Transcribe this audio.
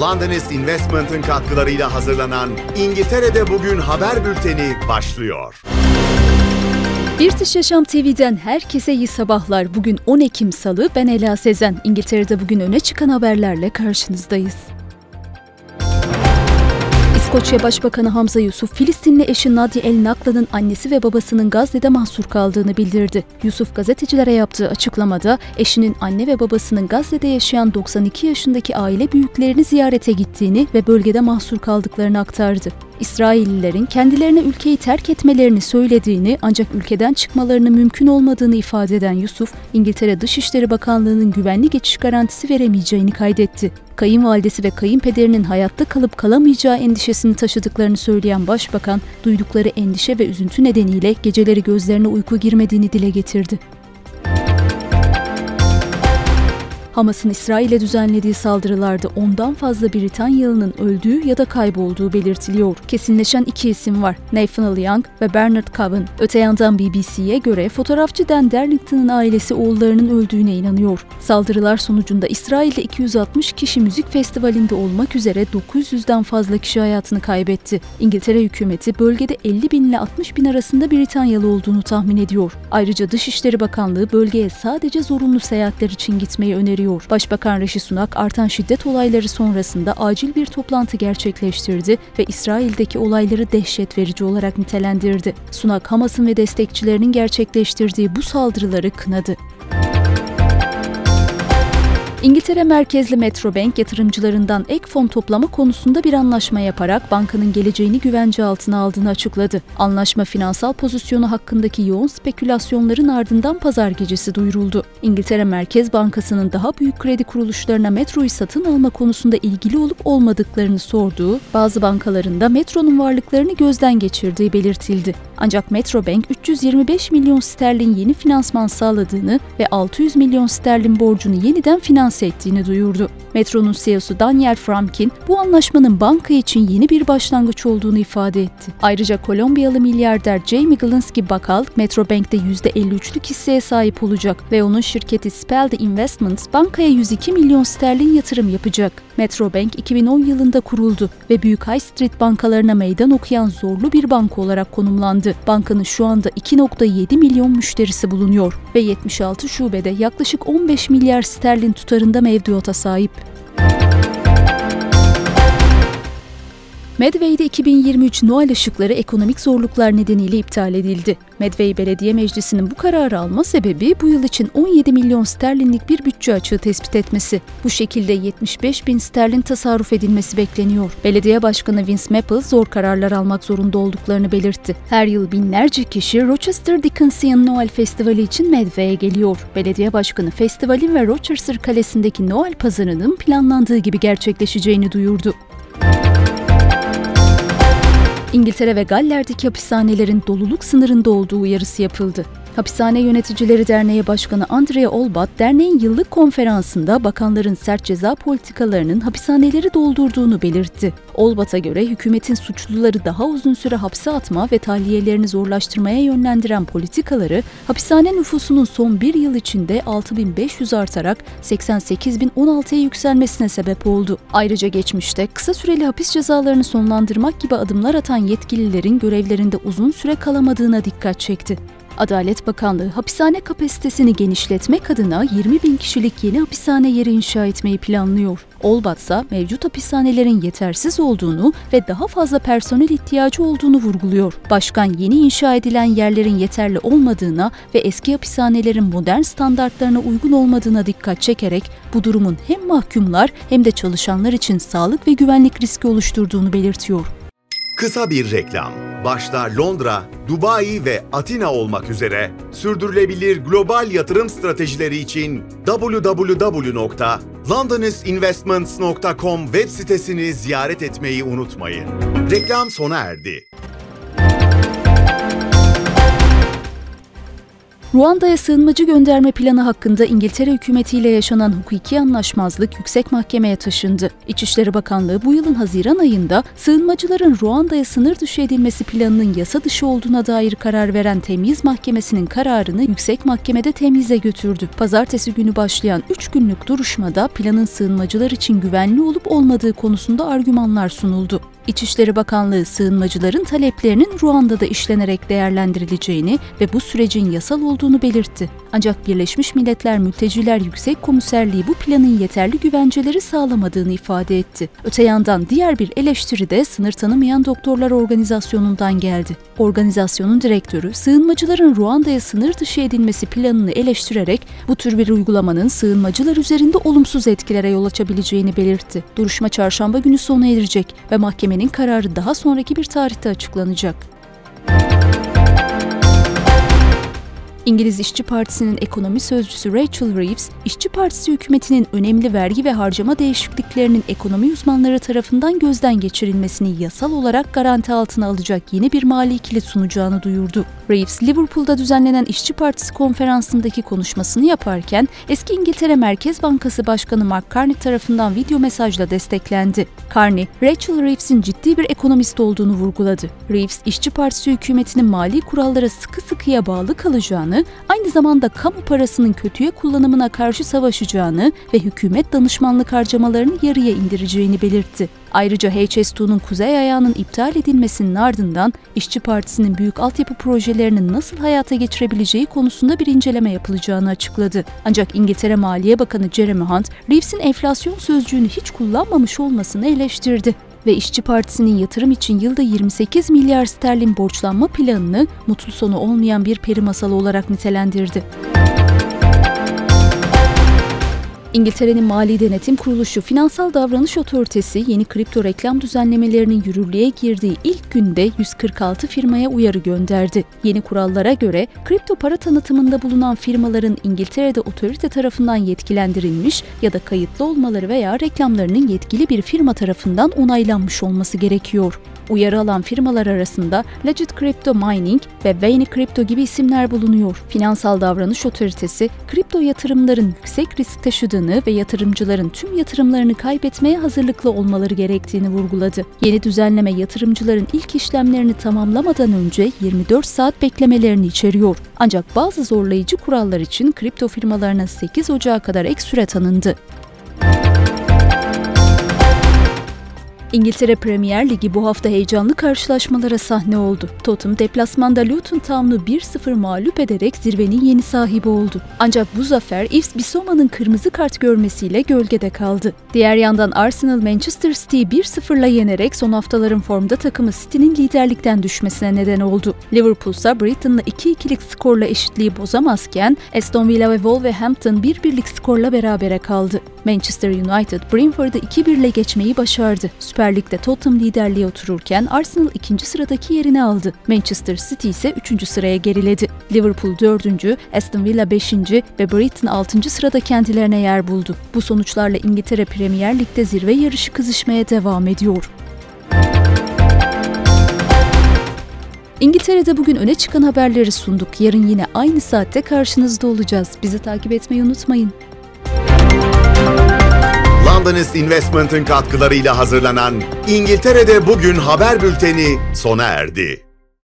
Londonist Investment'ın katkılarıyla hazırlanan İngiltere'de Bugün haber bülteni başlıyor. British Yaşam TV'den herkese iyi sabahlar. Bugün 10 Ekim Salı, ben Ela Sezen. İngiltere'de bugün öne çıkan haberlerle karşınızdayız. İskoçya Başbakanı Hamza Yusuf, Filistinli eşi Nadia El Nakla'nın annesi ve babasının Gazze'de mahsur kaldığını bildirdi. Yusuf gazetecilere yaptığı açıklamada eşinin anne ve babasının Gazze'de yaşayan 92 yaşındaki aile büyüklerini ziyarete gittiğini ve bölgede mahsur kaldıklarını aktardı. İsraillilerin kendilerine ülkeyi terk etmelerini söylediğini ancak ülkeden çıkmalarının mümkün olmadığını ifade eden Yusuf, İngiltere Dışişleri Bakanlığı'nın güvenli geçiş garantisi veremeyeceğini kaydetti. Kayınvalidesi ve kayınpederinin hayatta kalıp kalamayacağı endişesini taşıdıklarını söyleyen başbakan, duydukları endişe ve üzüntü nedeniyle geceleri gözlerine uyku girmediğini dile getirdi. Hamas'ın İsrail'e düzenlediği saldırılarda ondan fazla Britanyalı'nın öldüğü ya da kaybolduğu belirtiliyor. Kesinleşen iki isim var. Nathaniel Young ve Bernard Cowan. Öte yandan BBC'ye göre fotoğrafçı Dan Darlington'ın ailesi oğullarının öldüğüne inanıyor. Saldırılar sonucunda İsrail'de 260 kişi müzik festivalinde olmak üzere 900'den fazla kişi hayatını kaybetti. İngiltere hükümeti bölgede 50 bin ile 60 bin arasında Britanyalı olduğunu tahmin ediyor. Ayrıca Dışişleri Bakanlığı bölgeye sadece zorunlu seyahatler için gitmeyi öneriyor veriyor. Başbakan Rishi Sunak artan şiddet olayları sonrasında acil bir toplantı gerçekleştirdi ve İsrail'deki olayları dehşet verici olarak nitelendirdi. Sunak Hamas'ın ve destekçilerinin gerçekleştirdiği bu saldırıları kınadı. İngiltere merkezli Metrobank yatırımcılarından ek fon toplama konusunda bir anlaşma yaparak bankanın geleceğini güvence altına aldığını açıkladı. Anlaşma finansal pozisyonu hakkındaki yoğun spekülasyonların ardından pazar gecesi duyuruldu. İngiltere Merkez Bankası'nın daha büyük kredi kuruluşlarına metroyu satın alma konusunda ilgili olup olmadıklarını sorduğu, bazı bankalarında metronun varlıklarını gözden geçirdiği belirtildi. Ancak Metrobank 325 milyon sterlin yeni finansman sağladığını ve 600 milyon sterlin borcunu yeniden finanse ettiğini duyurdu. Metro'nun CEO'su Daniel Frumkin bu anlaşmanın banka için yeni bir başlangıç olduğunu ifade etti. Ayrıca Kolombiyalı milyarder Jamie Galinsky Bakal, Metrobank'te %53'lük hisseye sahip olacak ve onun şirketi Spelde Investments bankaya 102 milyon sterlin yatırım yapacak. Metrobank 2010 yılında kuruldu ve büyük high street bankalarına meydan okuyan zorlu bir banka olarak konumlandı. Bankanın şu anda 2.7 milyon müşterisi bulunuyor ve 76 şubede yaklaşık 15 milyar sterlin tutarında mevduata sahip. Medway'de 2023 Noel ışıkları ekonomik zorluklar nedeniyle iptal edildi. Medway Belediye Meclisi'nin bu kararı alma sebebi bu yıl için 17 milyon sterlinlik bir bütçe açığı tespit etmesi. Bu şekilde 75 bin sterlin tasarruf edilmesi bekleniyor. Belediye Başkanı Vince Maple zor kararlar almak zorunda olduklarını belirtti. Her yıl binlerce kişi Rochester Dickensian Noel Festivali için Medway'e geliyor. Belediye Başkanı festivalin ve Rochester Kalesi'ndeki Noel pazarının planlandığı gibi gerçekleşeceğini duyurdu. İngiltere ve Galler'deki hapishanelerin doluluk sınırında olduğu uyarısı yapıldı. Hapishane Yöneticileri Derneği Başkanı Andrea Olbat, derneğin yıllık konferansında bakanların sert ceza politikalarının hapishaneleri doldurduğunu belirtti. Olbat'a göre hükümetin suçluları daha uzun süre hapse atma ve tahliyelerini zorlaştırmaya yönlendiren politikaları, hapishane nüfusunun son bir yıl içinde 6500 artarak 88.016'ya yükselmesine sebep oldu. Ayrıca geçmişte kısa süreli hapis cezalarını sonlandırmak gibi adımlar atan yetkililerin görevlerinde uzun süre kalamadığına dikkat çekti. Adalet Bakanlığı hapishane kapasitesini genişletmek adına 20 bin kişilik yeni hapishane yeri inşa etmeyi planlıyor. Olbat ise mevcut hapishanelerin yetersiz olduğunu ve daha fazla personel ihtiyacı olduğunu vurguluyor. Başkan yeni inşa edilen yerlerin yeterli olmadığına ve eski hapishanelerin modern standartlarına uygun olmadığına dikkat çekerek bu durumun hem mahkumlar hem de çalışanlar için sağlık ve güvenlik riski oluşturduğunu belirtiyor. Kısa bir reklam. Başta Londra, Dubai ve Atina olmak üzere sürdürülebilir global yatırım stratejileri için www.londonistinvestments.com web sitesini ziyaret etmeyi unutmayın. Reklam sona erdi. Ruanda'ya sığınmacı gönderme planı hakkında İngiltere hükümetiyle yaşanan hukuki anlaşmazlık yüksek mahkemeye taşındı. İçişleri Bakanlığı bu yılın Haziran ayında sığınmacıların Ruanda'ya sınır dışı edilmesi planının yasa dışı olduğuna dair karar veren temyiz mahkemesinin kararını yüksek mahkemede temyize götürdü. Pazartesi günü başlayan 3 günlük duruşmada planın sığınmacılar için güvenli olup olmadığı konusunda argümanlar sunuldu. İçişleri Bakanlığı sığınmacıların taleplerinin Ruanda'da işlenerek değerlendirileceğini ve bu sürecin yasal olduğunu belirtti. Ancak Birleşmiş Milletler Mülteciler Yüksek Komiserliği bu planın yeterli güvenceleri sağlamadığını ifade etti. Öte yandan diğer bir eleştiri de sınır tanımayan doktorlar organizasyonundan geldi. Organizasyonun direktörü sığınmacıların Ruanda'ya sınır dışı edilmesi planını eleştirerek bu tür bir uygulamanın sığınmacılar üzerinde olumsuz etkilere yol açabileceğini belirtti. Duruşma çarşamba günü sona erecek ve mahkemenin kararı daha sonraki bir tarihte açıklanacak. İngiliz İşçi Partisi'nin ekonomi sözcüsü Rachel Reeves, İşçi Partisi hükümetinin önemli vergi ve harcama değişikliklerinin ekonomi uzmanları tarafından gözden geçirilmesini yasal olarak garanti altına alacak yeni bir mali kilit sunacağını duyurdu. Reeves, Liverpool'da düzenlenen İşçi Partisi konferansındaki konuşmasını yaparken eski İngiltere Merkez Bankası Başkanı Mark Carney tarafından video mesajla desteklendi. Carney, Rachel Reeves'in ciddi bir ekonomist olduğunu vurguladı. Reeves, İşçi Partisi hükümetinin mali kurallara sıkı sıkıya bağlı kalacağını, aynı zamanda kamu parasının kötüye kullanımına karşı savaşacağını ve hükümet danışmanlık harcamalarını yarıya indireceğini belirtti. Ayrıca HS2'nun kuzey ayağının iptal edilmesinin ardından İşçi Partisi'nin büyük altyapı projelerini nasıl hayata geçirebileceği konusunda bir inceleme yapılacağını açıkladı. Ancak İngiltere Maliye Bakanı Jeremy Hunt, Reeves'in enflasyon sözcüğünü hiç kullanmamış olmasını eleştirdi ve İşçi Partisi'nin yatırım için yılda 28 milyar sterlin borçlanma planını mutlu sonu olmayan bir peri masalı olarak nitelendirdi. İngiltere'nin Mali Denetim Kuruluşu Finansal Davranış Otoritesi yeni kripto reklam düzenlemelerinin yürürlüğe girdiği ilk günde 146 firmaya uyarı gönderdi. Yeni kurallara göre kripto para tanıtımında bulunan firmaların İngiltere'de otorite tarafından yetkilendirilmiş ya da kayıtlı olmaları veya reklamlarının yetkili bir firma tarafından onaylanmış olması gerekiyor. Uyarı alan firmalar arasında Legit Crypto Mining ve Vayne Crypto gibi isimler bulunuyor. Finansal Davranış Otoritesi, kripto yatırımların yüksek risk taşıdığını ve yatırımcıların tüm yatırımlarını kaybetmeye hazırlıklı olmaları gerektiğini vurguladı. Yeni düzenleme yatırımcıların ilk işlemlerini tamamlamadan önce 24 saat beklemelerini içeriyor. Ancak bazı zorlayıcı kurallar için kripto firmalarına 8 Ocağı kadar ek süre tanındı. İngiltere Premier Ligi bu hafta heyecanlı karşılaşmalara sahne oldu. Tottenham deplasmanda Luton Town'u 1-0 mağlup ederek zirvenin yeni sahibi oldu. Ancak bu zafer Yves Bissoma'nın kırmızı kart görmesiyle gölgede kaldı. Diğer yandan Arsenal Manchester City'yi 1-0'la yenerek son haftaların formda takımı City'nin liderlikten düşmesine neden oldu. Liverpool ise Brighton'la 2-2'lik skorla eşitliği bozamazken Aston Villa ve Wolverhampton 1-1'lik skorla berabere kaldı. Manchester United Brentford'u 2-1 ile geçmeyi başardı. Süper Lig'de Tottenham liderliğe otururken Arsenal ikinci sıradaki yerini aldı. Manchester City ise üçüncü sıraya geriledi. Liverpool dördüncü, Aston Villa beşinci ve Brighton altıncı sırada kendilerine yer buldu. Bu sonuçlarla İngiltere Premier Lig'de zirve yarışı kızışmaya devam ediyor. İngiltere'de bugün öne çıkan haberleri sunduk. Yarın yine aynı saatte karşınızda olacağız. Bizi takip etmeyi unutmayın. Londonist Investment'ın katkılarıyla hazırlanan İngiltere'de Bugün haber bülteni sona erdi.